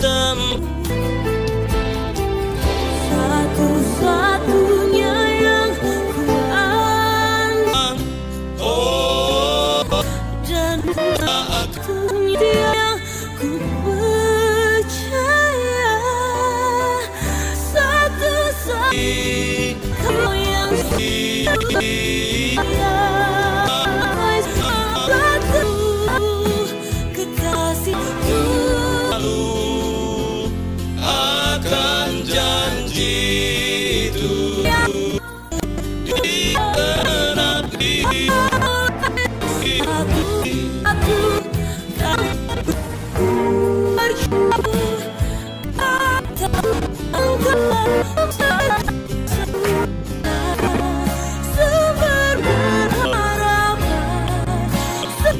them.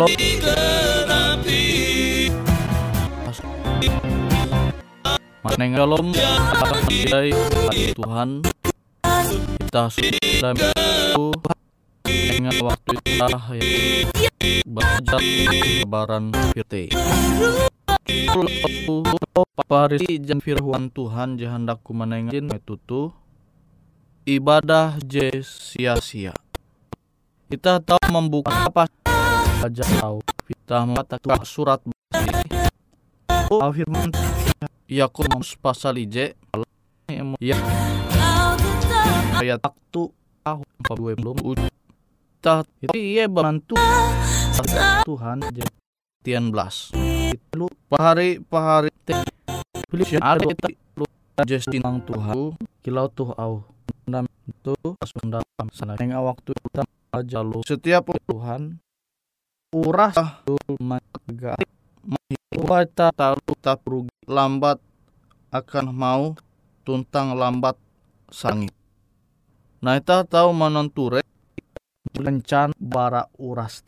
Maneng shalom Hai Tuhan Kita sudah Ingat waktu kita yang Belajar Lebaran Firte Parisi jan firman Tuhan jahandaku manengin metutu. Ibadah je sia-sia. Kita tahu membuka apa tahu Kita mengatakan surat au firman Yakobus pasal IJ ya. Ayat waktu tahun 20 kita itu iya bantu. Tuhan Tian belas. Itu pahari pahari. Pilih ada lu. Justin ang Tuhan kilau tuh au. Ndam itu sunda sana. Yang waktu kita aja lu. Setiap Tuhan uras maga kita tahu tak rugi lambat akan mau tuntang lambat sangit. Nah kita tahu menenture lencan bara uras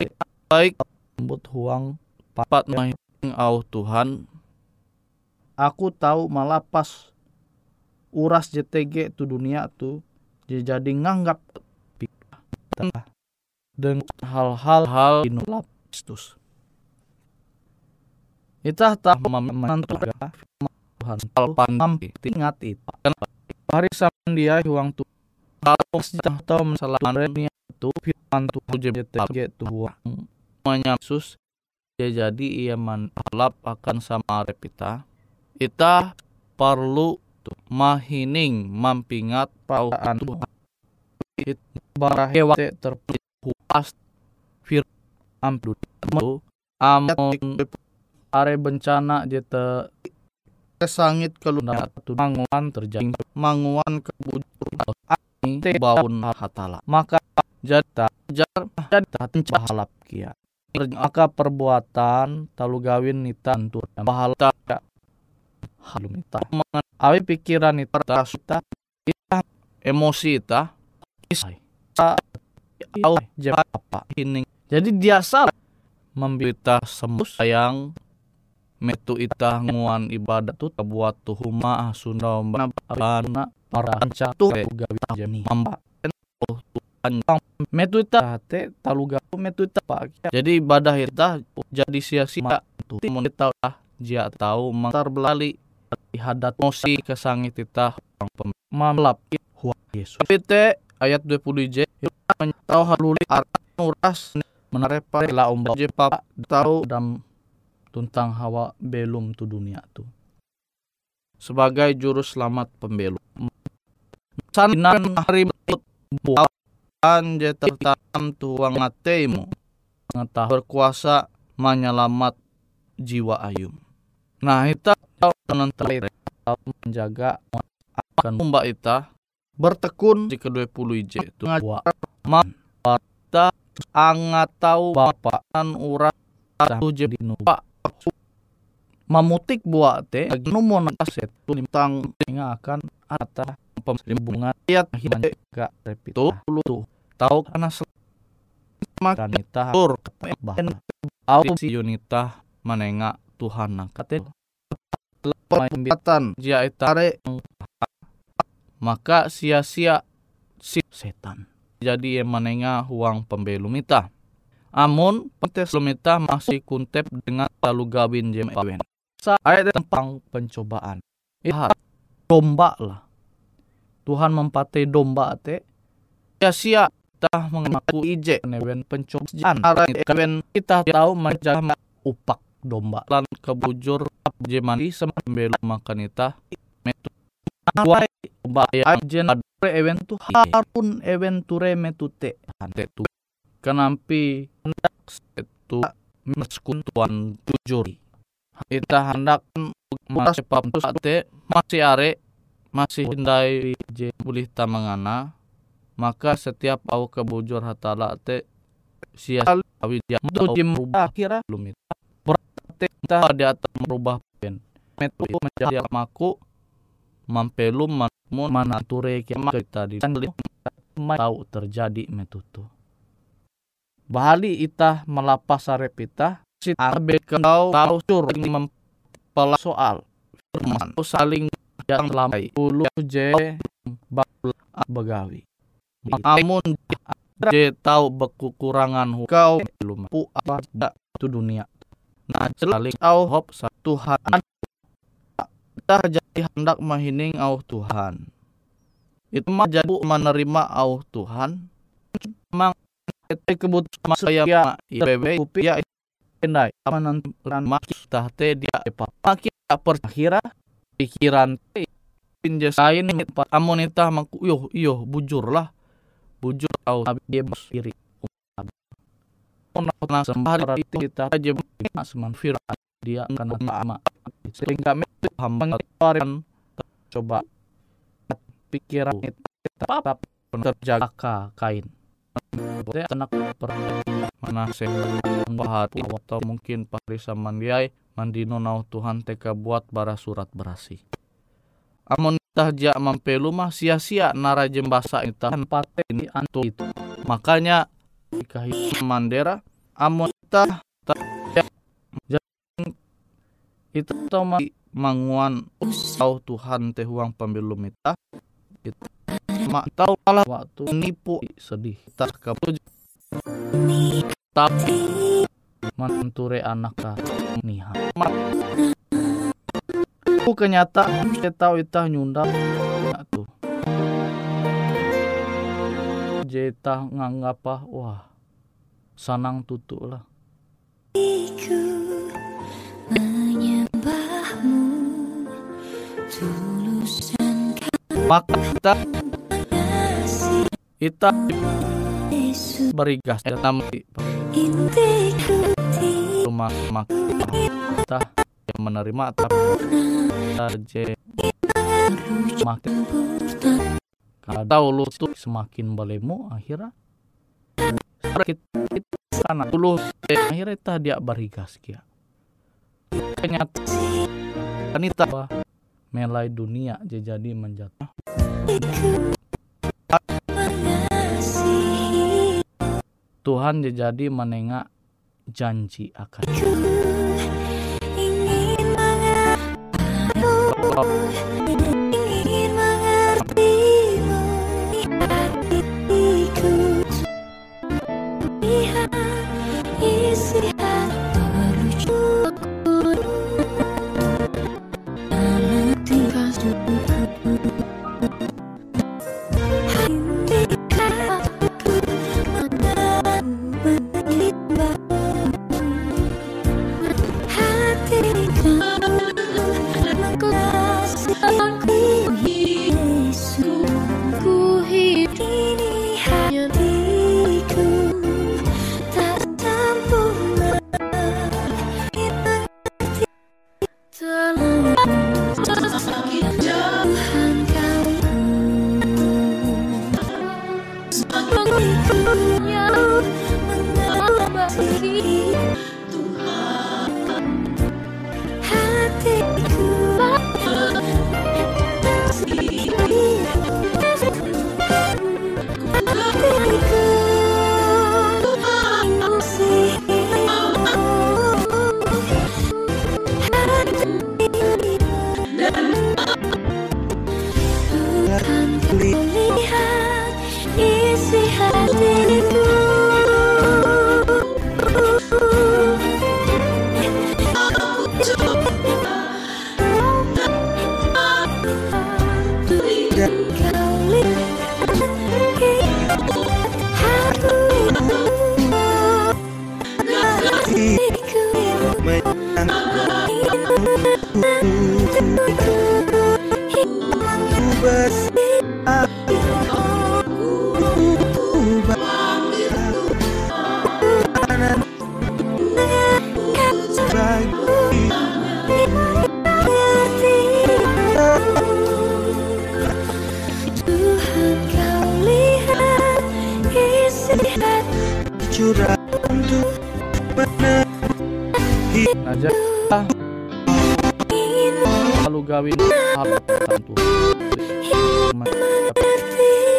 baik lembut huang papat mahing au Tuhan. Aku tahu malapas uras JTG tu dunia tu jadi nganggap dengan hal-hal hal inulap Kristus. Kita tak menentukan Tuhan. Palpan ingat itu. Hari dia huang tu kalau kita tahu masalah dunia itu firman Tuhan JTG Tuhan. Yesus ya jadi ia manlap akan sama repita kita. Perlu mahining mampingat pauan Tuhan. Bara hewa terpuas amdu amon are bencana jeta sangit keluna manguan terjadi. Manguan kebujur te baun hatala maka jata jar jata halap kia maka perbuatan talu gawin nita antur pahala halum ita awi pikiran ita kita ita. Emosi ita. Isai au apa? Ini jadi dia salah. Membita sembus sayang metu ita nguan ibadat tu buat tu huma sunda bana para tu? Gawi jani mamba Tuhan metu ita te taluga metu ita pak. Jadi ibadah ita jadi sia-sia. Tu mun ita lah dia tahu mantar belali hadat mosi kesangit ita mamlap huang Yesus. Tapi ayat 20 j tahu haluli uras menarepa la umba je papa tahu dan tuntang hawa belum tu dunia tu. Sebagai juru selamat pembelum. Sanan hari bukan je tertanam tuang ateimu ngetah berkuasa menyelamat jiwa ayum. Nah kita menentai menjaga akan umba ita bertekun di kedua puluh ij itu. Man kita angat tahu bapak dan urat satu jadi nupa mamutik buat teh numon aset tentang akan ata pembungan. Ayat gak repito lu tahu karena makan nita tur bahkan au si unita manenga Tuhan kate pembatan jia itare maka sia-sia si setan jadi yang manenga huang pembelum ita amun pentes lumita masih kuntep dengan lalu gawin jem awen saya tentang pencobaan. Lihat domba lah. Tuhan mempatai domba te. Sia-sia kita mengaku ije newen pencobaan. Kawen kita tahu menjadi upak domba. Lan kebujur jemani sembelu makan ita metu Wai ya adre event tu harun event ture metute ante tu. Kenampi hendak itu meskuntuan tujur. Kita hendak masih pamtus ate masih are masih hindai je boleh tamangana maka setiap au kebujur hatala te sia awi dia. Tu jim rubah kira belum itu. Berarti kita dia merubah pen metu menjadi maku mampelum manmun manature kita di tahu terjadi metutu Bali ita melapas arep ita si abe kau tahu sur mempela soal. Firman saling yang lamai ulu je begawi. Amun je tahu berkekurangan kau. Belum pu apa tu dunia. Nah saling au hop Tuhan kita jadi hendak mahining au Tuhan. Itu mah jadi menerima au Tuhan. Memang itu kebutuhan saya ya bebe kupi ya endai amanan lan maki tahte dia epa maki tak perkira pikiran pinjes lain pak amun itah mangku yo iyo bujur lah. Bujur au dia sendiri. Ona sembari kita aja seman fira dia karena ama sehingga itu hamba coba. Pikiran kita apa terjaga kain. Boleh anak per mana hati atau mungkin parisa mandiai mandino nau Tuhan teka buat bara surat berasi. Amun tah ja mampelu mah sia-sia nara jembasa itu pate ini antu itu. Makanya jika mandera amun tah itu tau manguan tahu Tuhan teh uang pembelum kita itu mak tahu malah waktu nipu sedih tak kamu tapi manture anak niha. Aku kenyataan kita tahu itah nyundap tuh jeta nganggapa wah sanang tutu lah maka kita kita berigas ya nampi rumah mak kita yang menerima tapi je makin tahu lu tuh semakin belemu akhirnya kita karena dulu akhirnya kita dia berigas kia. Ternyata wanita melai dunia jadi menjatuh. Tuhan jadi menengak janji akan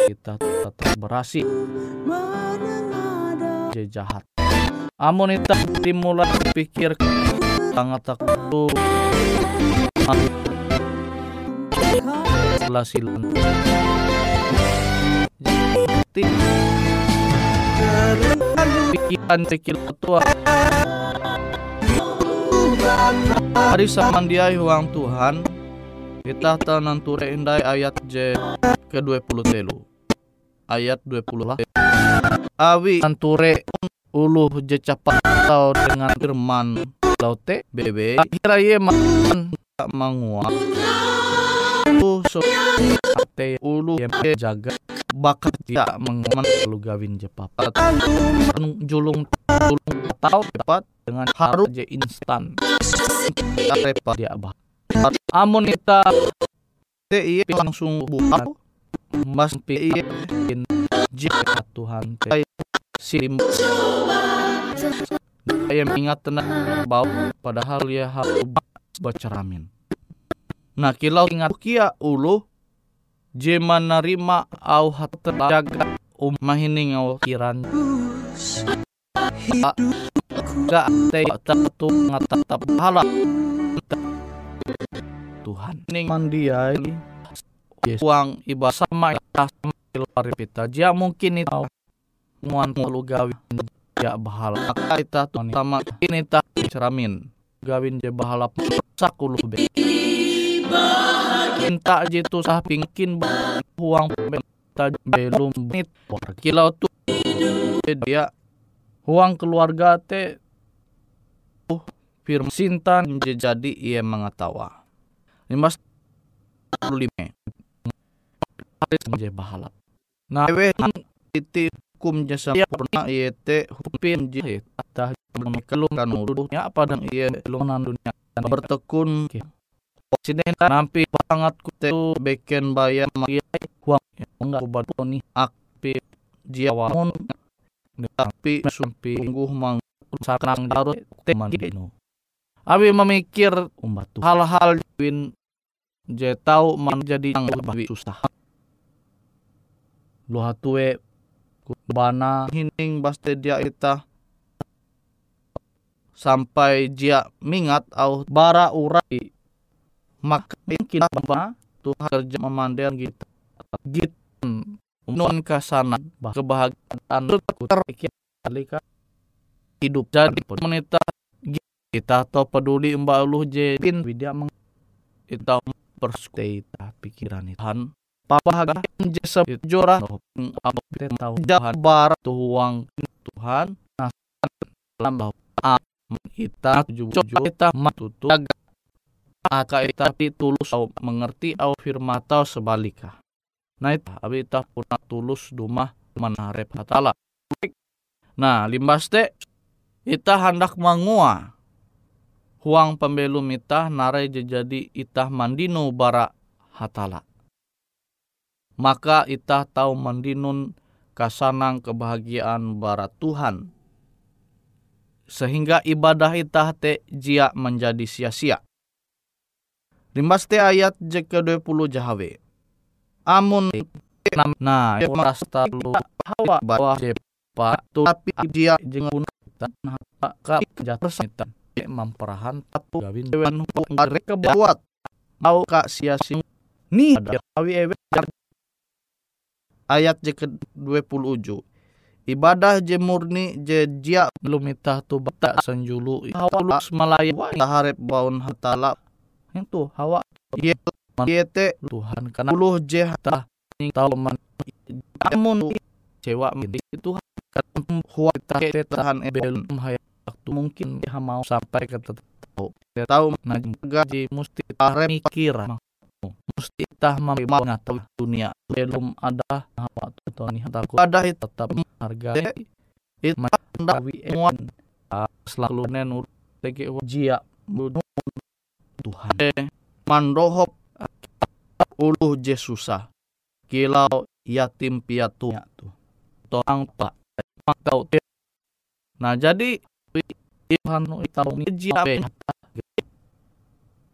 kita tetap berhasil jahat. Amun kita dimulai pikir sangat takut silan pikiran pikir tua Hari samandiai huang Tuhan. Kita tananture indai ayat J ke 20 telu ayat 20 lah. Awi anture uluh je capat tau dengan firman. Laute bebe. Akhirnya ye man menguat Ulu so ate ulu yang jaga. Bakat dia mengaman lu gawin je papat julung julung tahu dapat dengan harus je instan. Repot dia bah amun kita te iya langsung buka mas pi in jika Tuhan te sim saya ingat tenang bau padahal ya harus bacaramin. Nah kilau ingat kia ulu jema narima au hat terjaga um mahining au kiran gak te tatu ngatatap halap Tuhan ning mandiai yes. uang iba sama ya sama pita. Dia mungkin itu muan lu gawin ya bahala. Maka kita tuh sama ini tak ceramin. Gawin je bahala sakulu be. Minta jitu sah pingkin uang minta belum nit kilau tuh dia uang keluarga te uh firman sintan jadi ia mengetawa. Limas lima. hari menjadi bahalap nah we titi hukum jasa iya te hupin je tah kelung kan uruhnya apa dan iya kelung dunia bertekun. Sini nampi banget ku te beken bayar magia uang enggak ku batu nih akpi jiawamun tapi sumpi ungguh mang sakrang darut teman dino Abi memikir umat hal-hal win je tahu menjadi yang lebih susah. Lu hatue bana hining baste dia ita. Sampai dia mingat au bara urai. Maka mungkin bana Tuhan kerja memandang gitu. Gitu non kasana kebahagiaan terikir hidup jadi menita kita to peduli mbak ulu jepin. Widya meng kita pikiran Tuhan papa jasa jora apa tahu jahat barat tuang Tuhan nah dalam kita tujuh kita matutu aka kita tulus au mengerti au firman tau sebalikah nah itu abi kita pun tulus dumah manarep hatala nah limbas te kita hendak mangua huang pembelum itah narai jadi itah mandino bara hatala. Maka itah tahu mandinun kasanang kebahagiaan bara Tuhan. Sehingga ibadah itah te jia menjadi sia-sia. Limbas te ayat je ke-20 jahawe. Amun nah merasa lu hawa bawah jepa tapi dia jengun tanah ka jatuh setan memperahan tapu gawin dewan mereka buat mau kak sia sia nih ada awi ewe ayat je ke 20 uju ibadah je murni je jia belum itah tu bata sanjulu. Hawa malaya taharep baun hatala itu hawa yete Tuhan karena puluh je hatah tahu man. Amun cewa itu kan huwa tahan ebelum hayat waktu mungkin dia mau sampai ke tahu dia tahu nah gaji mesti tahu mikir mesti tah mau tahu dunia belum ada. Apa tuh nih takut. Ada itu tetap harga itu mendawi ewan. Selalu nenur tege jia. Tuhan. Mandohop uluh je susah kilau yatim piatu. Tuh. Toang pak kau nah jadi Tuhan tahu ni jia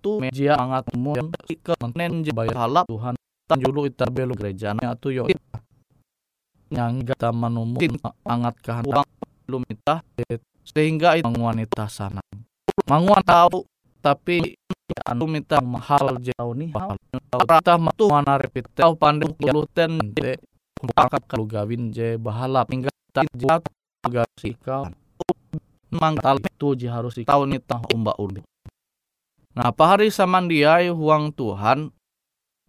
tu meja angat mu ke menen je bayar halap Tuhan tanjulu ita belu gereja na tu yo yang gata manumutin angat kahan uang belum ita sehingga itu wanita sana. Manguan tahu tapi anu minta mahal jauh nih rata matu mana repit tahu pandai kuluten de kumpakat kalau gawin je bahalap hingga tak jat agak sikau mang tali itu harus kau nita umba umbi. Nah, pahari samandiai huang Tuhan,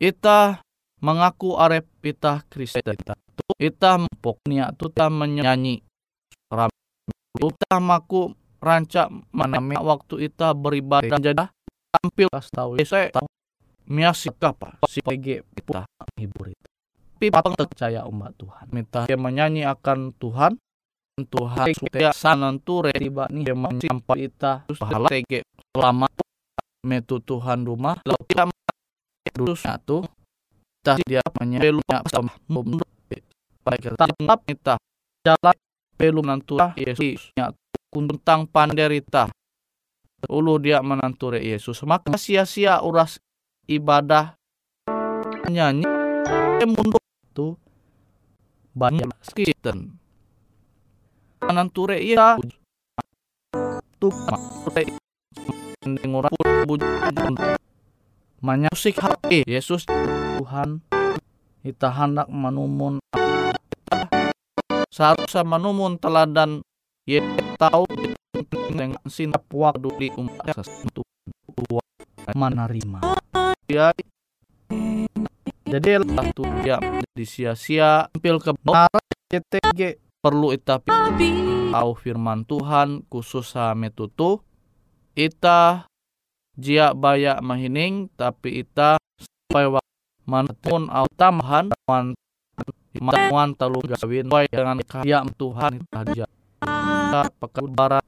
ita mengaku arep ita Kristen. Ita poknya tuta menyanyi. Ita maku rancak mana waktu ita beribadah jadi tampil tahu saya tahu miasi apa si PG kita hibur itu tapi percaya umat Tuhan minta dia menyanyi akan Tuhan Tuhan supaya sananture tiba nih emang sampai kita pahala TG selama metu Tuhan rumah lalu kita dudusnya tuh kita dia sama pada kita tetap kita jalan belum nantura Yesusnya kuntang panderita. Ulu dia menanture Yesus. Maka sia-sia uras ibadah nyanyi mundur. Itu banyak skiten menanture iya tuh ngurang musik hati. Yesus Tuhan kita hendak menumun seharusnya menumun teladan. Ye tahu dengan sinta puak duli umat sesentuh menerima. Ya. Jadi lah tuh ya jadi sia-sia tampil ke CTG perlu ita tahu firman Tuhan khusus metutu ita jia bayak mahining tapi ita supaya mana pun au tambahan man man telu gawin way dengan kaya Tuhan saja pekan barat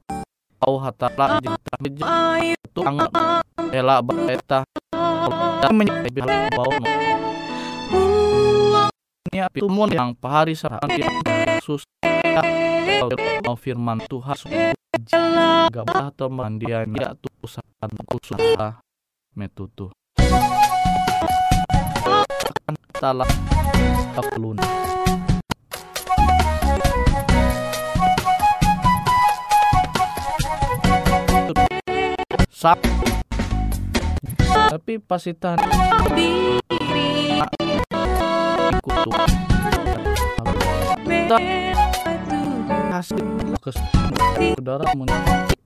au hatala jita itu angat ela baeta. Dan menyebut bau ini itu mun yang pahari sarang Yesus mau firman Tuhan gabah atau mandian ya tusan usaha metutu akan salah kaplun Sap. Tapi pasitan kutu. Kita kasih ke saudara menyakiti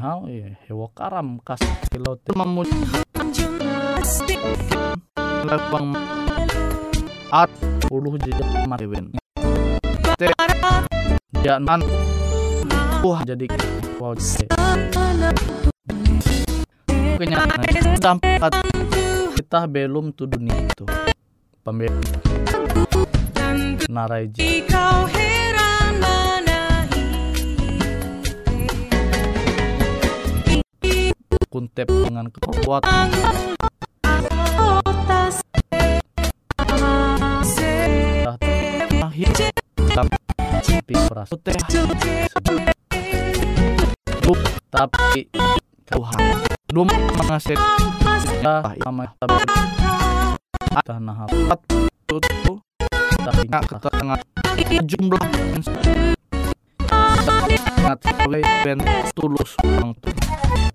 hal ya hewa karam kas kilau memuji lebang at puluh jejak mariwen te jangan wah jadi wow kenyataan dampak kita belum tuh dunia itu. Pembel narai kuntep dengan kekuatan akhir tapi perasa teh tapi Tuhan belum mengasih sama tanah hapat itu tapi nggak ketengah jumlah sangat oleh ben tulus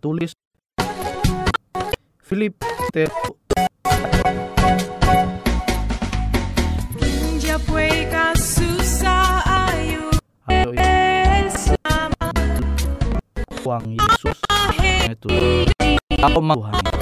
tulis Philip T. Ayo uang Yesus itu aku mau Tuhan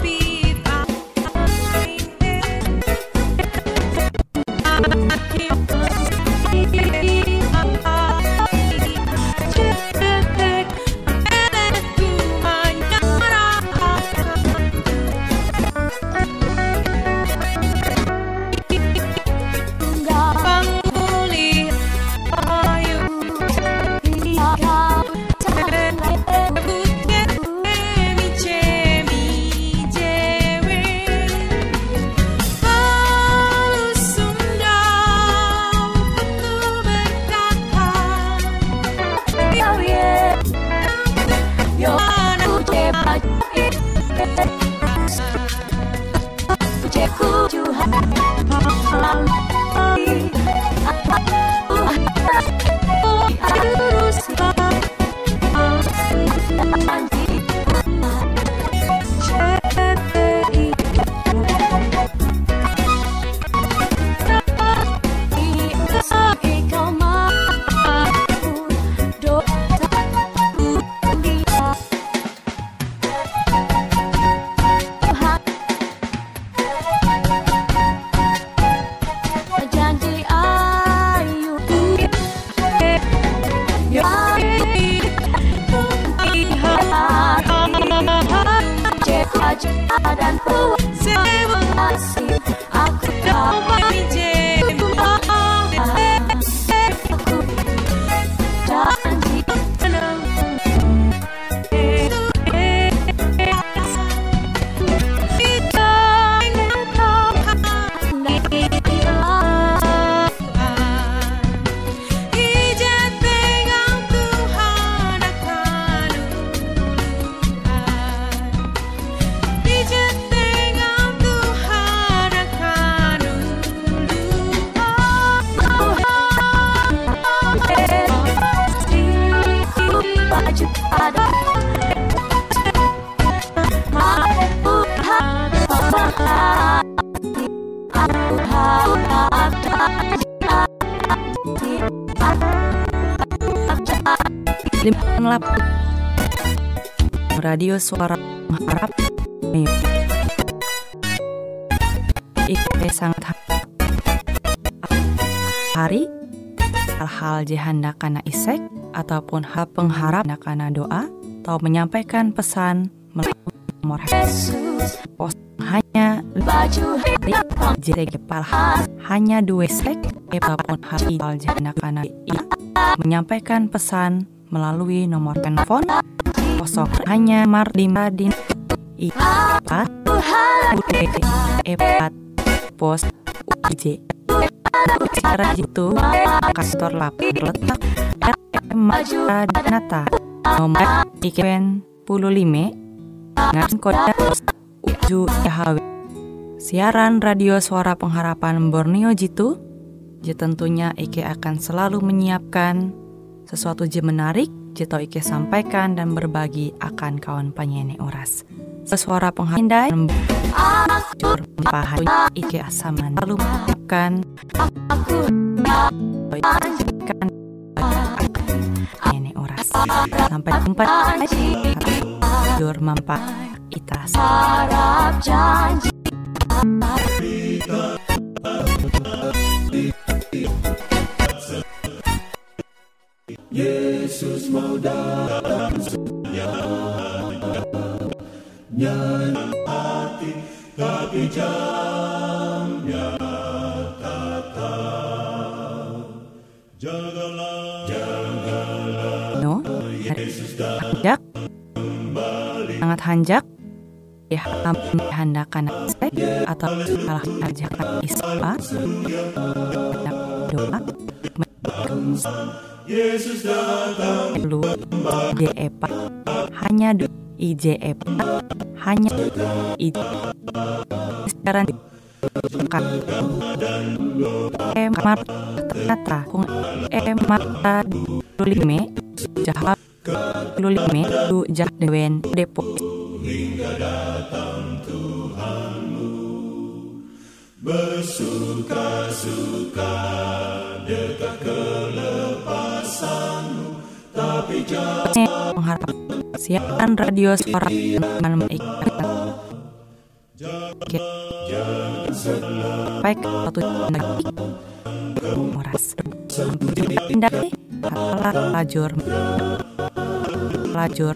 Radio Suara Mengharap Ike sangat hari hal-hal jihanda kana isek ataupun hal pengharap kana doa atau menyampaikan pesan melalui nomor pos hanya kepal hanya dua sek ataupun hal jihanda kana menyampaikan pesan melalui nomor telepon kosong hanya Mardima din empat. Empat. Pos UJ secara itu kantor lapor letak. Mata Danata nomor iken puluh lima. Dengan kode uju Yahweh siaran radio suara pengharapan Borneo Jitu tentunya Ike akan selalu menyiapkan sesuatu je menarik, Jito Ike sampaikan dan berbagi akan kawan penyanyi oras. Sesuara penghindai pahan Ike asaman lalu menyiapkan kan penyanyi oras. Sampai jumpa Jur mampa ita Harap janji Yesus mau datang Nyanyi hati tapi jamnya tak tahu. Jagalah No, hanjak, sangat hanjak, ya handakan atau salah ajakan ispa, doa, Yesus datang. Lu IJEPA hanya du IJEPA hanya I sekarang kan emar ternyata kung emar lulime jahat. Lulime du jah dewen depo Bersuka-suka dekat kelepasanmu Siapkan radio suara dengan mengikat baik suatu negeri muras indah alat lajur. Lajur.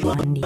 Mandi.